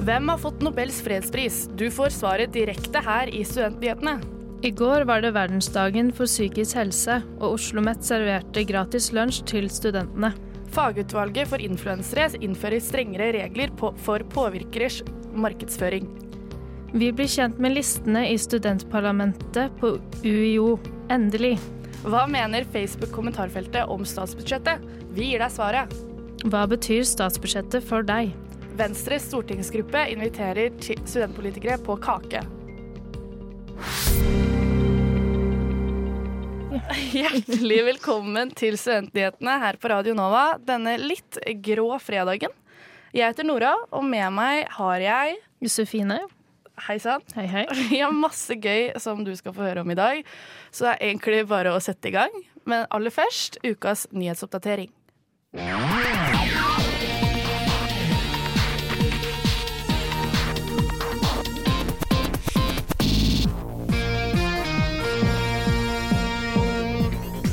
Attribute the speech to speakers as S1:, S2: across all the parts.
S1: Hvem har fått Nobels fredspris? Du får svaret direkte her i Studentnyhetene.
S2: I går var det verdensdagen for psykisk helse, og Oslo OsloMet serverte gratis lunsj til studentene.
S1: Fagutvalget for influensere innfører strengere regler på, for påvirkeres markedsføring.
S2: Vi blir kjent med listene i studentparlamentet på UiO. Endelig.
S1: Hva mener Facebook-kommentarfeltet om statsbudsjettet? Vi gir deg svaret.
S2: Hva betyr statsbudsjettet for deg?
S1: Venstres stortingsgruppe inviterer studentpolitikere på kake. Hjertelig velkommen til Studentnyhetene her på Radio Nova denne litt grå fredagen. Jeg heter Nora, og med meg har jeg
S2: Josefine.
S1: Hei sann.
S2: Hei, hei.
S1: Vi har masse gøy som du skal få høre om i dag, så det er egentlig bare å sette i gang. Men aller først ukas nyhetsoppdatering.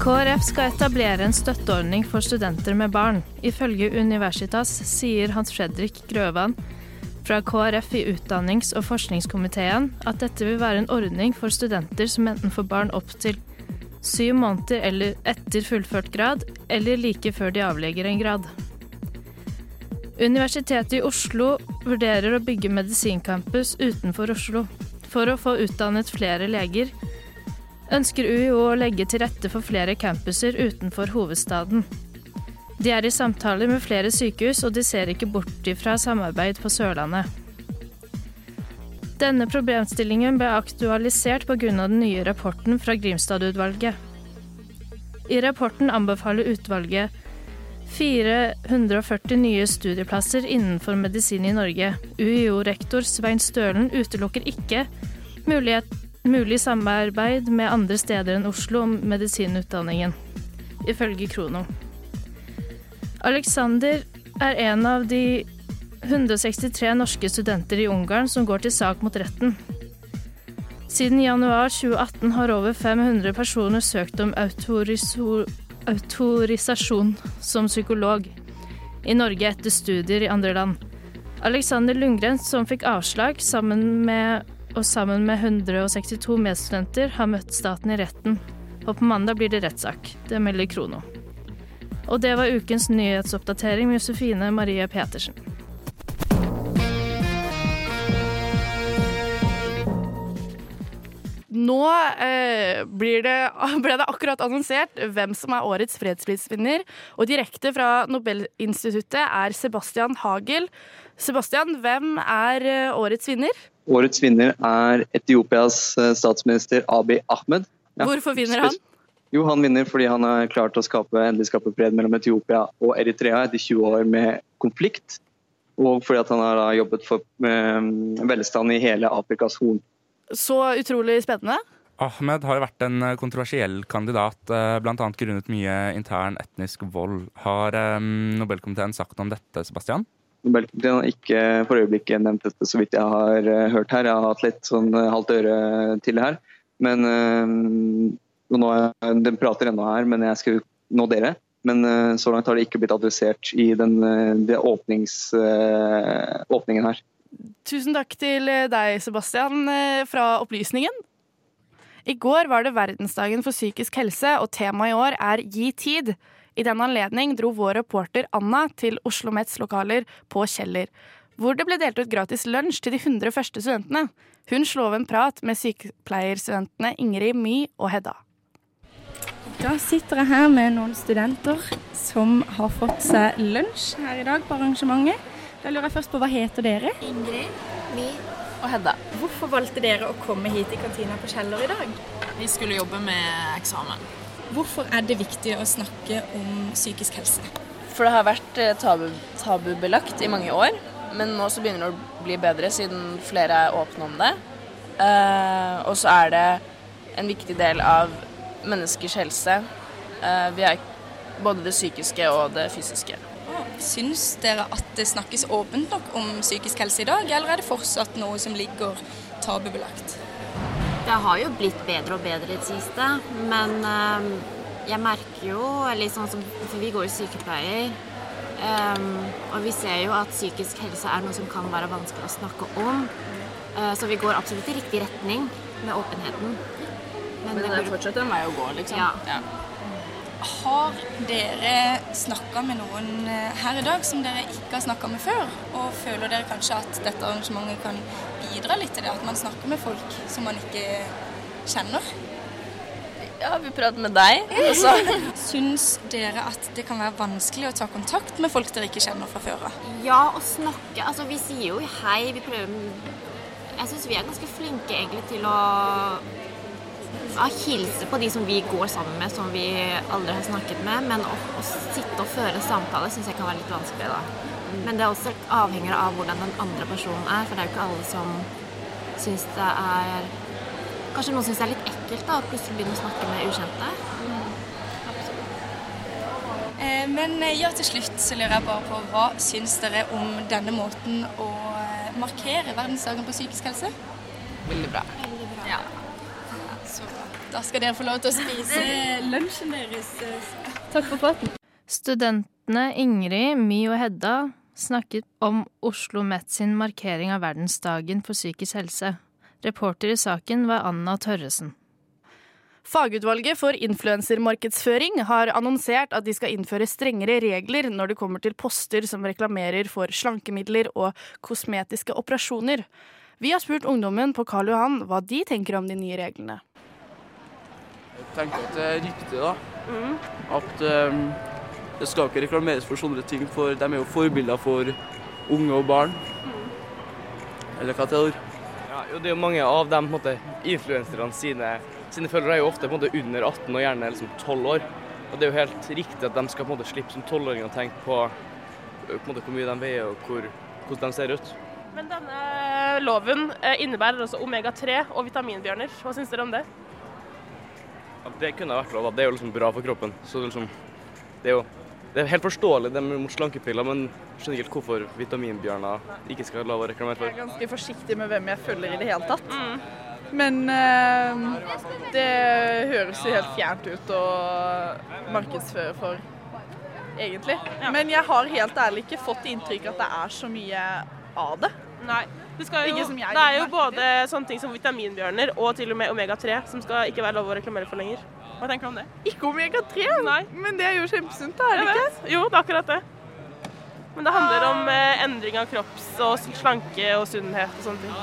S2: KrF skal etablere en støtteordning for studenter med barn. Ifølge Universitas sier Hans Fredrik Grøvan fra KrF i utdannings- og forskningskomiteen at dette vil være en ordning for studenter som enten får barn opptil syv måneder eller etter fullført grad, eller like før de avlegger en grad. Universitetet i Oslo vurderer å bygge medisincampus utenfor Oslo for å få utdannet flere leger ønsker UiO å legge til rette for flere campuser utenfor hovedstaden. De er i samtaler med flere sykehus, og de ser ikke bort ifra samarbeid på Sørlandet. Denne problemstillingen ble aktualisert pga. den nye rapporten fra Grimstad-utvalget. I rapporten anbefaler utvalget 440 nye studieplasser innenfor medisin i Norge. UiO-rektor Svein Stølen utelukker ikke mulighet mulig samarbeid med andre steder enn Oslo om medisinutdanningen, ifølge Krono. Alexander er en av de 163 norske studenter i Ungarn som går til sak mot retten. Siden januar 2018 har over 500 personer søkt om autorisasjon som psykolog i Norge etter studier i andre land. Alexander Lundgren, som fikk avslag sammen med og sammen med 162 medstudenter har møtt staten i retten. Og på mandag blir det rettssak. Det melder Krono. Og det var ukens nyhetsoppdatering med Josefine Marie Petersen.
S1: Nå eh, det, ble det akkurat annonsert hvem som er årets fredsprisvinner. Og direkte fra Nobelinstituttet er Sebastian Hagel. Sebastian, hvem er eh, årets vinner?
S3: Årets vinner er Etiopias eh, statsminister Abiy Ahmed.
S1: Ja. Hvorfor vinner han?
S3: Jo, Han vinner fordi han har klart å skape, endelig skape fred mellom Etiopia og Eritrea etter 20 år med konflikt. Og fordi han har jobbet for um, velstand i hele Afrikas Horn.
S1: Så utrolig spennende.
S4: Ahmed har vært en eh, kontroversiell kandidat, bl.a. grunnet mye intern etnisk vold. Har Nobelkomiteen sagt om dette, Sebastian?
S3: Nobelkomiteen har ikke for øyeblikket nevnt dette, så vidt jeg har uh, hørt her. Jeg har hatt litt sånn uh, halvt øre til det her. Men uh, nå, Den prater ennå her, men jeg skal nå dere. Men så langt har det ikke blitt adressert i den åpnings, åpningen her.
S1: Tusen takk til deg, Sebastian, fra Opplysningen. I går var det verdensdagen for psykisk helse, og temaet i år er Gi tid. I den anledning dro vår reporter Anna til Oslo Mets lokaler på Kjeller, hvor det ble delt ut gratis lunsj til de 100 første studentene. Hun slo av en prat med sykepleierstudentene Ingrid My og Hedda.
S5: Da sitter jeg her med noen studenter som har fått seg lunsj her i dag på arrangementet. Da lurer jeg først på hva heter dere?
S6: Ingrid, My og Hedda.
S5: Hvorfor valgte dere å komme hit i kantina på Kjeller i dag?
S6: Vi skulle jobbe med eksamen.
S5: Hvorfor er det viktig å snakke om psykisk helse?
S6: For det har vært eh, tabu, tabubelagt i mange år, men nå så begynner det å bli bedre siden flere er åpne om det. Eh, og så er det en viktig del av menneskers helse. Eh, vi er både det psykiske og det fysiske.
S5: Syns dere at det snakkes åpent nok om psykisk helse i dag, eller er det fortsatt noe som ligger tabubelagt?
S7: Det har jo blitt bedre og bedre i det siste, men eh, jeg merker jo litt sånn som For vi går jo sykepleier, eh, og vi ser jo at psykisk helse er noe som kan være vanskelig å snakke om. Eh, så vi går absolutt i riktig retning med åpenheten.
S6: Men det er
S7: burde-
S6: fortsatt en vei å gå, liksom.
S7: Ja.
S5: Har dere snakka med noen eh, her i dag som dere ikke har snakka med før? Og føler dere kanskje at dette arrangementet kan bidra litt til det? At man snakker med folk som man ikke kjenner?
S6: Ja, vi prater med deg. også.
S5: Syns dere at det kan være vanskelig å ta kontakt med folk dere ikke kjenner fra før av?
S7: Ja, å snakke Altså, vi sier jo hei, vi prøver Jeg syns vi er ganske flinke egentlig til å ja, hilse på de som vi går sammen med, som vi aldri har snakket med. Men å, å sitte og føre samtale syns jeg kan være litt vanskelig, da. Men det er også avhenger av hvordan den andre personen er, for det er jo ikke alle som syns det er Kanskje noen syns det er litt ekkelt da, å plutselig begynne å snakke med ukjente.
S5: Eh, Men eh, ja, til slutt så lurer jeg bare på hva syns dere om denne måten å eh, markere verdensdagen på psykisk helse?
S6: Veldig bra.
S5: Veldig bra. bra. Da skal dere få lov til å spise lunsjen deres.
S2: Takk for praten. Studentene Ingrid, My og Hedda snakket om Oslo Met sin markering av verdensdagen for psykisk helse. Reporter i saken var Anna Tørresen.
S1: Fagutvalget for influensermarkedsføring har annonsert at de skal innføre strengere regler når det kommer til poster som reklamerer for slankemidler og kosmetiske operasjoner. Vi har spurt ungdommen på Karl Johan hva de tenker om de nye reglene.
S8: Tenker at det er riktig, da. At um, det skal ikke reklameres for sånne ting, for de er jo forbilder for unge og barn. Eller hva til ord?
S9: Ja, jo, det er jo mange av de måte, influenserne sine, sine følgere er jo ofte på en måte under 18 og gjerne liksom 12 år. Og det er jo helt riktig at de skal på en måte slippe som 12-åringer å tenke på, på en måte, hvor mye de veier og hvor, hvordan de ser ut.
S10: Men denne loven eh, innebærer også omega-3 og vitaminbjørner. Hva syns dere om det?
S9: Ja, det kunne vært lov, da. Det er jo liksom bra for kroppen. Så det liksom, det er jo det er helt forståelig det med mot slankepiller, men skjønner ikke helt hvorfor vitaminbjørner ikke skal la å reklamere
S11: Jeg er ganske forsiktig med hvem jeg følger i det hele tatt. Men eh, det høres jo helt fjernt ut å markedsføre for, egentlig. Men jeg har helt ærlig ikke fått inntrykk at det er så mye av det.
S10: Nei. Det, skal jo,
S11: som jeg
S10: det er jo både sånne ting som vitaminbjørner og til og med omega-3 som skal ikke være lov å reklamere for lenger. Hva tenker du om det?
S11: Ikke omega-3,
S10: Nei.
S11: men det er jo kjempesunt, da, er det ikke?
S10: vet. Jo, det er akkurat det. Men det handler om eh, endring av kropps- og slanke og sunnhet og sånne ting.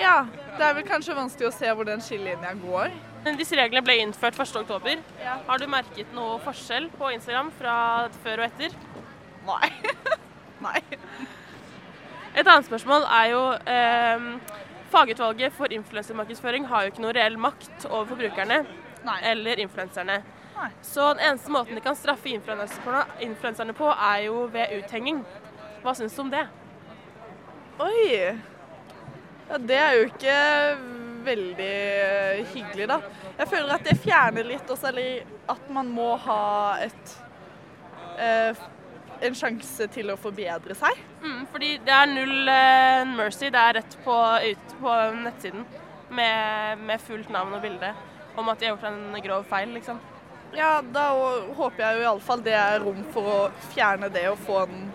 S11: Ja, det er vel kanskje vanskelig å se hvor den skillelinja går.
S10: Disse reglene ble innført 1.10. Har du merket noe forskjell på Instagram fra før og etter?
S11: Nei. Nei.
S10: Et annet spørsmål er jo eh, Fagutvalget for influensermarkedsføring har jo ikke noe reell makt over forbrukerne eller influenserne.
S11: Nei.
S10: Så den eneste måten de kan straffe influenserne på, er jo ved uthenging. Hva syns du om det?
S11: Oi. Ja, det er jo ikke veldig hyggelig, da. Jeg føler at det fjerner litt også, eller at man må ha et eh, en sjanse til å forbedre seg.
S10: Mm, fordi det er null eh, mercy. Det er rett på, ut på nettsiden med, med fullt navn og bilde om at de har gjort en grov feil, liksom.
S11: Ja, da håper jeg jo iallfall det er rom for å fjerne det og få en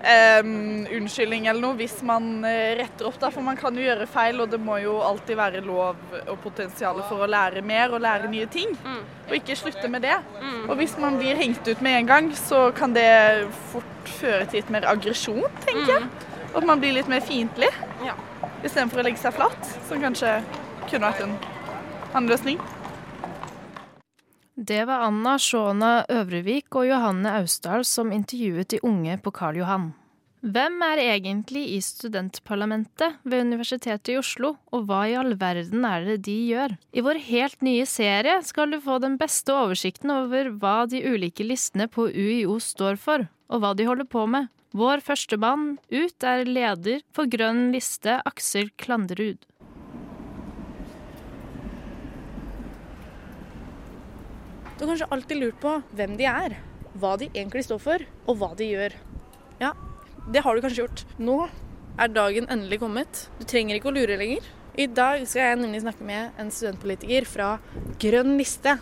S11: em, unnskyldning eller noe hvis man eh, retter opp, da. For man kan jo gjøre feil, og det må jo alltid være lov og potensial for å lære mer og lære nye ting. Og ikke slutte med det. Og hvis man blir hengt ut med en gang, så kan det fort føre til litt mer aggresjon, tenker jeg. Og at man blir litt mer fiendtlig.
S10: Ja.
S11: Istedenfor å legge seg flatt, som kanskje kunne vært en annen løsning.
S2: Det var Anna Shona Øvrevik og Johanne Austdal som intervjuet de unge på Karl Johan. Hvem er egentlig i studentparlamentet ved Universitetet i Oslo, og hva i all verden er det de gjør? I vår helt nye serie skal du få den beste oversikten over hva de ulike listene på UiO står for, og hva de holder på med. Vår førstemann ut er leder for Grønn liste, Aksel Klanderud.
S1: Du har kanskje alltid lurt på hvem de er, hva de egentlig står for, og hva de gjør. Ja, det har du kanskje gjort. Nå er dagen endelig kommet. Du trenger ikke å lure lenger. I dag skal jeg nemlig snakke med en studentpolitiker fra Grønn liste.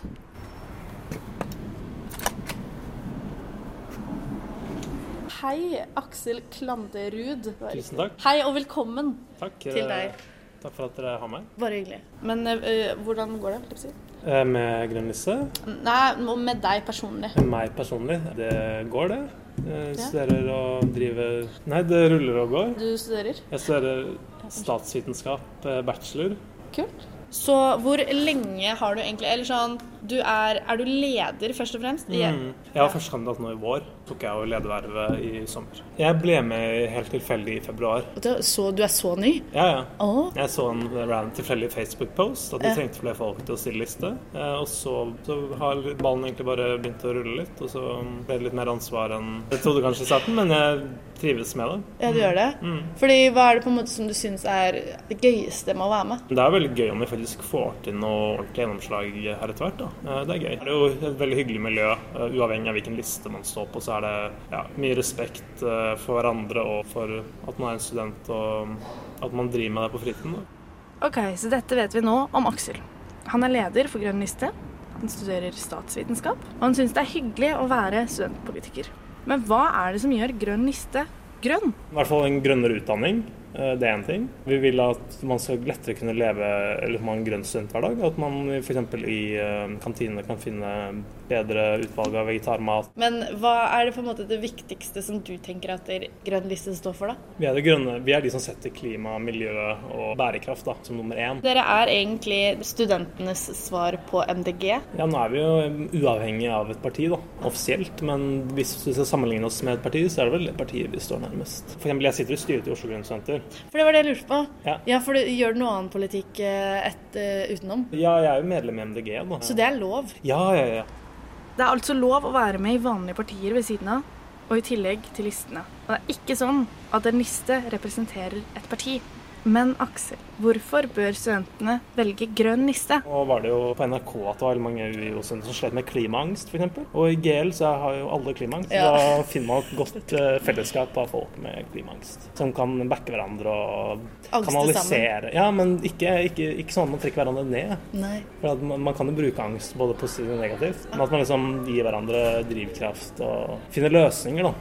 S1: Hei, Aksel Klanderud.
S12: Tusen takk.
S1: Hei og velkommen
S12: Takk,
S1: til
S12: eh,
S1: deg.
S12: Takk for at dere har meg.
S1: Bare hyggelig. Men uh, hvordan går det?
S12: Eh, Med Grønn liste,
S1: Nei, med deg personlig.
S12: med meg personlig, det går det. Jeg studerer og driver Nei, det ruller og går.
S1: Du studerer?
S12: Jeg studerer statsvitenskap, eh, bachelor.
S1: Kult. Så hvor lenge har du egentlig Eller sånn, du er, er du leder, først og fremst? I-
S12: Mm. Jeg var førstekandidat nå i vår. Tok jeg over ledervervet i sommer. Jeg ble med helt tilfeldig i februar.
S1: Så, du er så ny?
S12: Ja, ja.
S1: Oh.
S12: Jeg så en random tilfeldig Facebook-post at de trengte flere folk til å stille liste. Eh, Og så, så har ballen egentlig bare begynt å rulle litt, og så ble det litt mer ansvar enn jeg trodde kanskje i starten, men jeg trives med det.
S1: Ja, du gjør det?
S12: Mm.
S1: Fordi hva er det på en måte som du syns er det gøyeste med å være med?
S12: Det er veldig gøy om vi faktisk får til noe ordentlig gjennomslag her etter hvert. da. Eh, Det er gøy. Det er jo et veldig hyggelig miljø. eh, Uavhengig av hvilken liste man står på, så er det ja, mye respekt eh, for hverandre og for at man er en student og at man driver med det på fritiden. da.
S1: Ok, så dette vet vi nå om Aksel. Han er leder for Grønn liste. Han studerer statsvitenskap. Og han syns det er hyggelig å være studentpolitiker. Men hva er det som gjør Grønn liste grønn?
S12: I hvert fall en grønnere utdanning. Eh, Det er en ting. Vi vil at man skal lettere kunne leve eller ha en grønn studenthverdag. At man f.eks. i eh, kantinene kan finne bedre utvalg av vegetarmat.
S1: Men hva er det på en måte det viktigste som du tenker at Grønn liste står for, da?
S12: Vi er, det grønne, vi er de som setter klima, miljø og bærekraft da, som nummer én.
S1: Dere er egentlig studentenes svar på MDG.
S12: Ja, nå er vi jo uavhengig av et parti, da, offisielt. Men hvis vi skal sammenligne oss med et parti, så er det vel det partiet vi står nærmest. For eksempel, jeg sitter i styret til Oslo Grønne Studenter.
S1: For det var det jeg lurte på.
S12: Ja.
S1: ja for du gjør noe annen politikk eh, et, eh, utenom?
S12: Ja, jeg er jo medlem i MDG, da.
S1: Så det er lov?
S12: Ja, ja, ja.
S1: Det er altså lov å være med i vanlige partier ved siden av, og i tillegg til listene. Og det er ikke sånn at en liste representerer et parti. Men Aksel, hvorfor bør studentene velge grønn liste?
S12: Nå var det jo på NRK at det var mange UiO-studenter som slet med klimaangst, f.eks. Og i GL så har jo alle klimaangst.
S1: Ja.
S12: Da finner man et godt eh, fellesskap av folk med klimaangst. Som kan backe hverandre og
S1: Angste
S12: kanalisere. Ja, men ikke, ikke, ikke sånn at man trekker hverandre ned.
S1: Nei.
S12: For man, man kan jo bruke angst både positivt og negativt. Men at man liksom gir hverandre drivkraft og finner løsninger, da.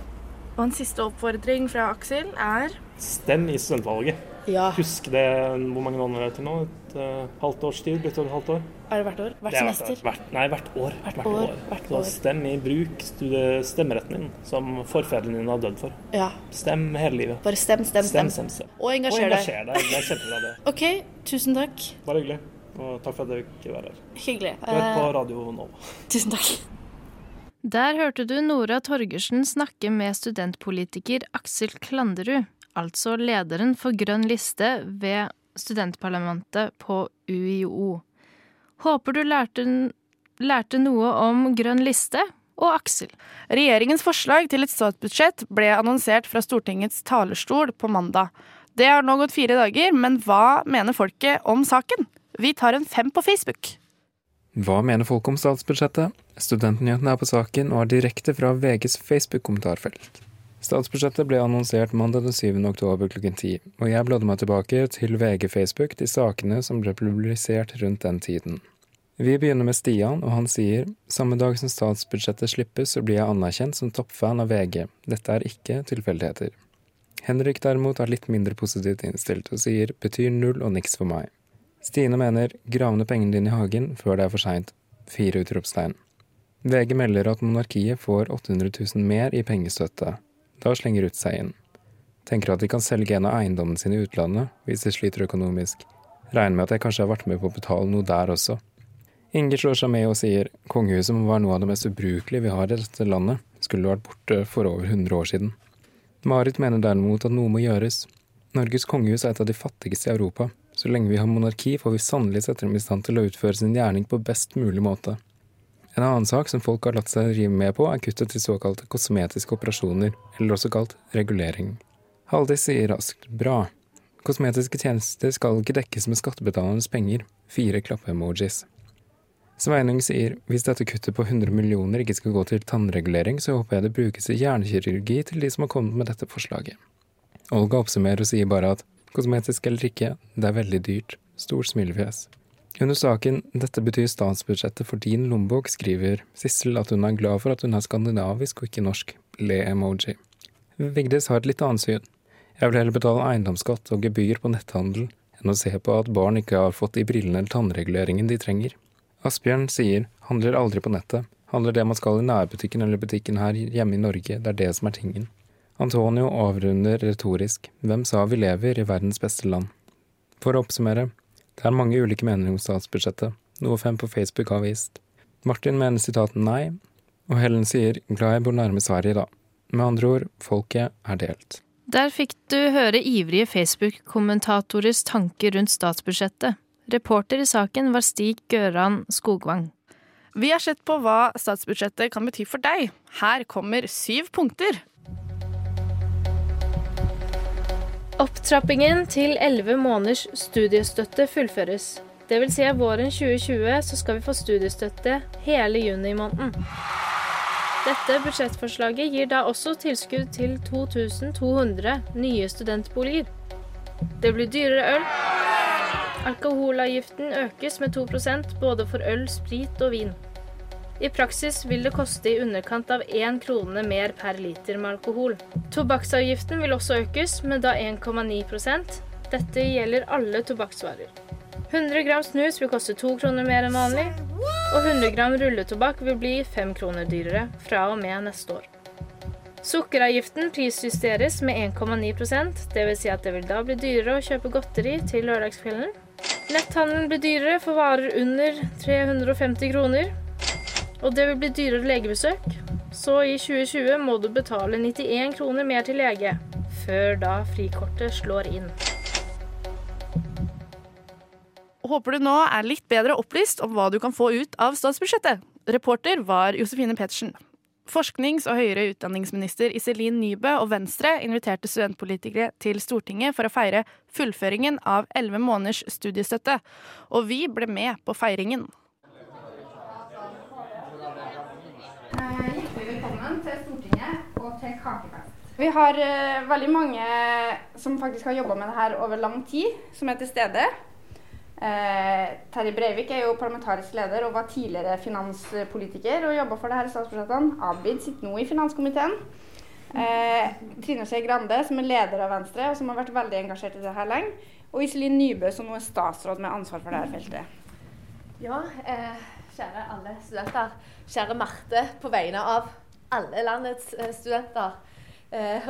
S1: Og en siste oppfordring fra Aksel er
S12: Stem i studentvalget.
S1: Ja.
S12: Husk det hvor mange måneder er til nå? Et uh, halvt års tid? Blitt over et halvt år?
S1: Er det hvert år? Hvert
S12: er
S1: semester?
S12: Hvert, nei, hvert år.
S1: Hvert år, hvert
S12: Så stem i bruk stemmeretten din, som forfedrene dine har dødd for.
S1: Ja.
S12: Stem hele livet.
S1: Bare stem, stem, stem.
S12: stem, stem.
S1: Og engasjer
S12: og
S1: deg.
S12: engasjer deg. Det er kjempebra, det.
S1: OK, tusen takk.
S12: Bare hyggelig. Og takk for at jeg fikk være her.
S1: Hyggelig.
S12: Er på
S1: Eh,
S12: Radio Nova.
S1: tusen takk.
S2: Der hørte du Nora Torgersen snakke med studentpolitiker Aksel Klanderud, altså lederen for Grønn liste ved studentparlamentet på UiO. Håper du lærte, lærte noe om Grønn liste og Aksel.
S1: Regjeringens forslag til et statsbudsjett ble annonsert fra Stortingets talerstol på mandag. Det har nå gått fire dager, men hva mener folket om saken? Vi tar en fem på Facebook.
S13: Hva mener folk om statsbudsjettet? Studentnyhetene er på saken og er direkte fra VGs Facebook-kommentarfelt. Statsbudsjettet ble annonsert mandag den 7. oktober klokken 10, og jeg bladde meg tilbake til VG Facebook de sakene som ble publisert rundt den tiden. Vi begynner med Stian, og han sier samme dag som statsbudsjettet slippes, så blir jeg anerkjent som toppfan av VG. Dette er ikke tilfeldigheter. Henrik derimot er litt mindre positivt innstilt og sier betyr null og niks for meg. Stine mener grav ned pengene dine i hagen før det er for seint. Fire utropstegn. VG melder at monarkiet får 800 000 mer i pengestøtte. Da slenger Ruth seg inn. Tenker at de kan selge en av eiendommene sine i utlandet hvis de sliter økonomisk. Regner med at jeg kanskje har vært med på å betale noe der også. Inger slår seg med og sier kongehuset må være noe av det mest ubrukelige vi har i dette landet, skulle vært borte for over 100 år siden. Marit mener derimot at noe må gjøres. Norges kongehus er et av de fattigste i Europa. Så lenge vi har monarki, får vi sannelig sette dem i stand til å utføre sin gjerning på best mulig måte. En annen sak som folk har latt seg rive med på, er kuttet til såkalte kosmetiske operasjoner, eller også kalt regulering. Haldis sier raskt bra. Kosmetiske tjenester skal ikke dekkes med skattebetalernes penger. Fire klappe-emojis. Sveinung sier hvis dette kuttet på 100 millioner ikke skal gå til tannregulering, så håper jeg det brukes i hjernekirurgi til de som har kommet med dette forslaget. Olga oppsummerer og sier bare at kosmetisk eller ikke, det er veldig dyrt. Stort smilefjes. Under saken 'Dette betyr statsbudsjettet for din lommebok' skriver Sissel at hun er glad for at hun er skandinavisk og ikke norsk. Le-emoji. Vigdis har et litt annet syn. Jeg vil heller betale eiendomsskatt og gebyr på netthandel enn å se på at barn ikke har fått de brillene eller tannreguleringen de trenger. Asbjørn sier handler aldri på nettet. Handler det man skal i nærbutikken eller butikken her hjemme i Norge, det er det som er tingen. Antonio avrunder retorisk. Hvem sa vi lever i verdens beste land? For å oppsummere, det er mange ulike meninger om statsbudsjettet, noe fem på Facebook har vist. Martin mener sitaten nei, og Helen sier glad jeg bor nærme Sverige, da. Med andre ord, folket er delt.
S2: Der fikk du høre ivrige Facebook-kommentatorers tanker rundt statsbudsjettet. Reporter i saken var Stig Gøran Skogvang.
S1: Vi har sett på hva statsbudsjettet kan bety for deg. Her kommer syv punkter.
S2: Opptrappingen til elleve måneders studiestøtte fullføres. Vil si våren 2020 så skal vi få studiestøtte hele juni måneden. Dette budsjettforslaget gir da også tilskudd til 2200 nye studentboliger. Det blir dyrere øl. Alkoholavgiften økes med 2% både for øl, sprit og vin. I praksis vil det koste i underkant av 1 krone mer per liter med alkohol. Tobakksavgiften vil også økes, med da 1,9% Dette gjelder alle tobakksvarer. 100 gram snus vil koste 2 kroner mer enn vanlig, og 100 gram rulletobakk vil bli 5 kroner dyrere fra og med neste år. Sukkeravgiften prisjusteres med 1,9% dvs. Si at det vil da bli dyrere å kjøpe godteri til lørdagskvelden. Netthandelen blir dyrere for varer under 350 kroner, og det vil bli dyrere legebesøk. Så i 2020 må du betale 91 kroner mer til lege, før da frikortet slår inn.
S1: Håper du nå er litt bedre opplyst om hva du kan få ut av statsbudsjettet. Reporter var Josefine Petersen. Forsknings- og høyere utdanningsminister Iselin Nybø og Venstre inviterte studentpolitikere til Stortinget for å feire fullføringen av elleve måneders studiestøtte, og vi ble med på feiringen.
S14: Hjertelig velkommen til Stortinget og til Kakefest. Vi har uh, veldig mange som faktisk har jobba med det her over lang tid, som er til stede. Uh, Terje Breivik er jo parlamentarisk leder og var tidligere finanspolitiker og jobba for det her i statsbudsjettene. Abid sitter nå i finanskomiteen. Uh, Trine Skei Grande, som er leder av Venstre og som har vært veldig engasjert i det her lenge. Og Iselin Nybø, som nå er statsråd med ansvar for dette feltet.
S15: Ja, kjære alle studenter. Kjære Marte på vegne av alle landets studenter.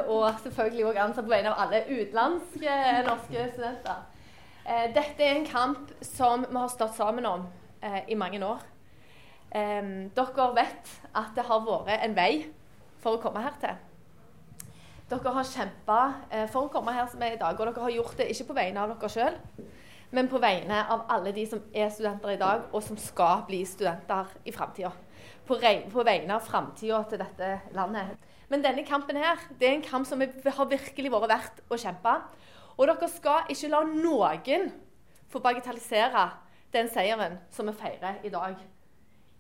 S15: og selvfølgelig òg ansatt på vegne av alle utenlandske norske studenter. Eh, dette er en kamp som vi har stått sammen om eh, i mange år. Eh, dere vet at det har vært en vei for å komme her til. Dere har kjempa for å komme her som er i dag, og dere har gjort det ikke på vegne av dere sjøl, men på vegne av alle de som er studenter i dag, og som skal bli studenter i framtida. På, på, vegne av framtida til dette landet. Men denne kampen her, det er en kamp som har virkelig vært verdt å kjempe. Og dere skal ikke la noen få bagatellisere den seieren som vi feirer i dag.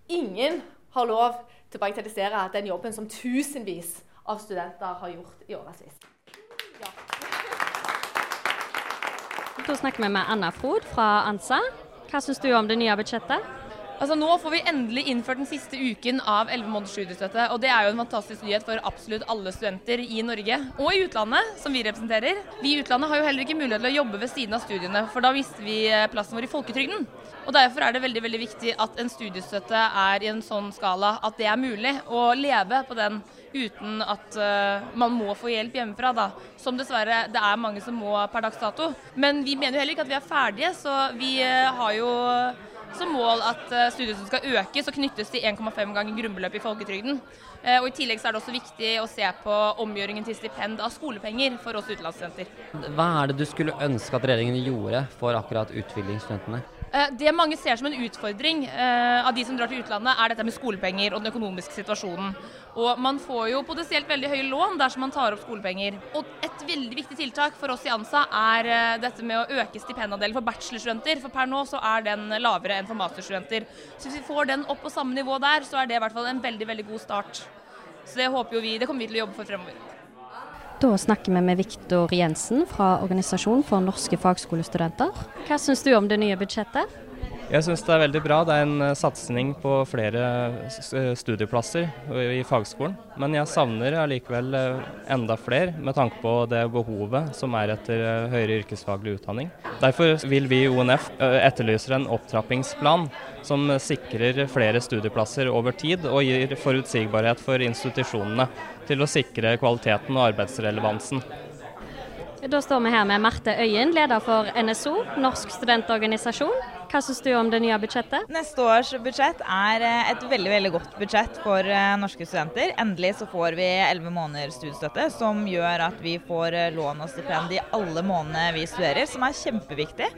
S15: Ingen har lov til å bagatellisere den jobben som tusenvis av studenter har gjort i årevis.
S16: Da snakker vi med Anna Frod fra ANSA. Hva syns du om det nye budsjettet?
S17: Altså Nå får vi endelig innført den siste uken av 11 måneders studiestøtte. og Det er jo en fantastisk nyhet for absolutt alle studenter i Norge og i utlandet, som vi representerer. Vi i utlandet har jo heller ikke mulighet til å jobbe ved siden av studiene, for da mister vi eh, plassen vår i folketrygden. Og Derfor er det veldig veldig viktig at en studiestøtte er i en sånn skala at det er mulig å leve på den uten at uh, man må få hjelp hjemmefra, da. Som dessverre det er mange som må per dags dato. Men vi mener jo heller ikke at vi er ferdige, så vi uh, har jo som mål at eh, studiestøtten skal økes og knyttes til 1,5 ganger grunnbeløpet i folketrygden. Eh, og I tillegg er det også viktig å se på omgjøringen til stipend av skolepenger for oss utenlandsstudenter.
S18: Hva er det du skulle ønske at regjeringen gjorde for akkurat utviklingsstudentene?
S17: Eh, Det mange ser som en utfordring eh, av de som drar til utlandet, er dette med skolepenger og den økonomiske situasjonen. Og man får jo potensielt veldig høye lån dersom man tar opp skolepenger. Og et veldig viktig tiltak for oss i ANSA er eh, dette med å øke stipendandelen for bachelorstudenter. For per nå så er den lavere enn for masterstudenter. Så hvis vi får den opp på samme nivå der, så er det i hvert fall en veldig, veldig god start. Så det håper jo vi, det kommer vi til å jobbe for fremover.
S16: Da snakker vi med Viktor Jensen fra Organisasjon for norske fagskolestudenter. Hva syns du om det nye budsjettet?
S18: Jeg syns det er veldig bra. Det er en eh, satsing på flere eh, studieplasser i fagskolen. Men jeg savner allikevel eh, enda flere, med tanke på det behovet som er etter høyere yrkesfaglig utdanning. Derfor vil vi i ONF etterlyser en opptrappingsplan som sikrer flere studieplasser over tid, og gir forutsigbarhet for institusjonene til å sikre kvaliteten og arbeidsrelevansen.
S16: Da står vi her med Marte Øyen, leder for NSO, Norsk studentorganisasjon. Hva syns du om det nye budsjettet?
S19: Neste års budsjett er eh, et veldig veldig godt budsjett for eh, norske studenter. Endelig så får vi 11 måneder studiestøtte, som gjør at vi får eh, lån og stipend i alle månedene vi studerer, som er kjempeviktig.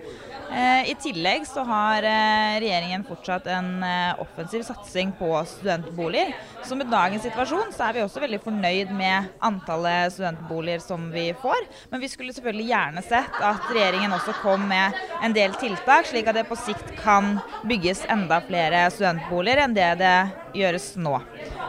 S19: I tillegg så har regjeringen fortsatt en offensiv satsing på studentboliger. Så med dagens situasjon så er vi også veldig fornøyd med antallet studentboliger som vi får. Men vi skulle selvfølgelig gjerne sett at regjeringen også kom med en del tiltak, slik at det på sikt kan bygges enda flere studentboliger enn det det gjøres nå.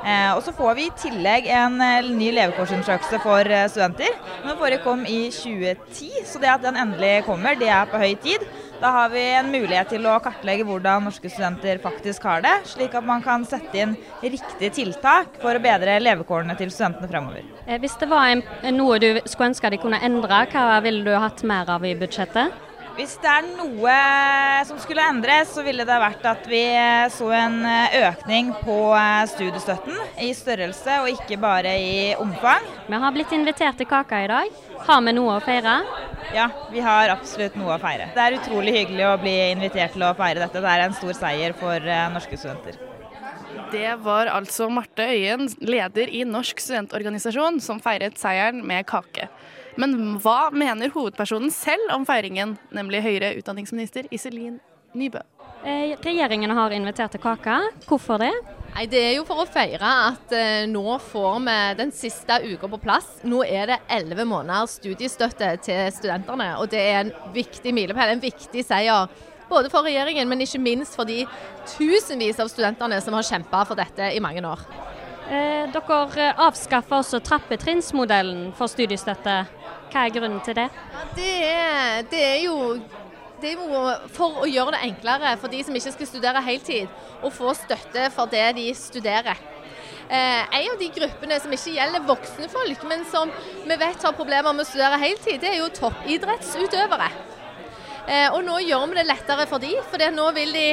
S19: Eh, og så får vi i tillegg en eh, ny levekårsundersøkelse for eh, studenter. Den forrige kom i 2010, så det at den endelig kommer, det er på høy tid. Da har vi en mulighet til å kartlegge hvordan norske studenter faktisk har det, slik at man kan sette inn riktige tiltak for å bedre levekårene til studentene fremover.
S16: Eh, Hvis det var en, noe du skulle ønske de kunne endre, hva ville du hatt mer av i budsjettet?
S19: Hvis det er noe som skulle endres, så ville det vært at vi så en økning på studiestøtten i størrelse og ikke bare i omfang.
S16: Vi har blitt invitert til kaka i dag. Har vi noe å feire?
S19: Ja, vi har absolutt noe å feire. Det er utrolig hyggelig å bli invitert til å feire dette. Det er en stor seier for eh, norske studenter.
S1: Det var altså Marte Øyen, leder i Norsk studentorganisasjon, som feiret seieren med kake. Men hva mener hovedpersonen selv om feiringen, nemlig høyere utdanningsminister Iselin Nybø?
S16: Eh, Regjeringen har invitert til kake. Hvorfor det?
S15: Nei, Det er jo for å feire at eh, nå får vi den siste uka på plass. Nå er det elleve måneders studiestøtte til studentene, og det er en viktig milepæl, en viktig seier. Både for regjeringen, men ikke minst for de tusenvis av studentene som har kjempa for dette i mange år.
S16: Eh, dere avskaffer også trappetrinnsmodellen for studiestøtte. Hva er grunnen til det?
S15: Det er, det er jo det er jo for å gjøre det enklere for de som ikke skal studere heltid, å få støtte for det de studerer. Eh, en av de gruppene som ikke gjelder voksne folk, men som vi vet har problemer med å studere heltid, det er jo toppidrettsutøvere. Eh, og nå gjør vi det lettere for de, for nå vil de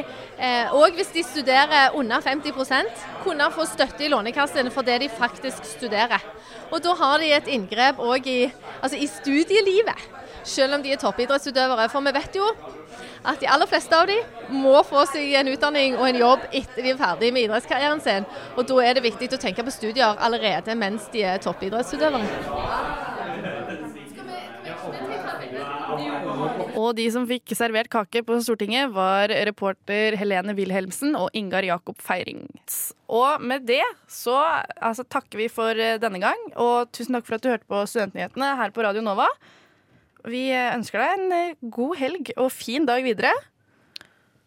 S15: òg hvis de studerer under 50% kunne få støtte i Lånekassen for det de faktisk studerer. Og da har de et inngrep òg i, altså i studielivet, selv om de er toppidrettsutøvere. For vi vet jo at de aller fleste av de må få seg en utdanning og en jobb etter de er ferdig med idrettskarrieren sin. Og da er det viktig å tenke på studier allerede mens de er toppidrettsutøvere.
S1: Og de som fikk servert kake på Stortinget, var reporter Helene Wilhelmsen og Ingar Jakob Feirings. Og med det så altså, takker vi for eh, denne gang, og tusen takk for at du hørte på Studentnyhetene her på Radio Nova. Vi eh, ønsker deg en eh, god helg og fin dag videre.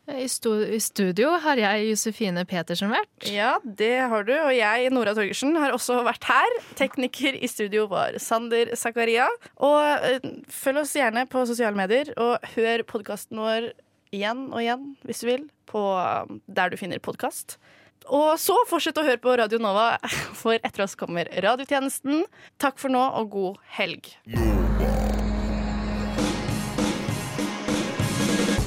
S2: I, stu I studio har jeg Josefine Petersen vært.
S1: Ja, det har du. Og jeg, Nora Torgersen, har også vært her. Tekniker i studio var Sander Zakaria. Og eh, følg oss gjerne på sosiale medier, og hør podkasten vår igjen og igjen, hvis du vil, på eh, der du finner podkast. Og så fortsett å høre på Radio Nova, for etter oss kommer radiotjenesten. Takk for nå, og god helg.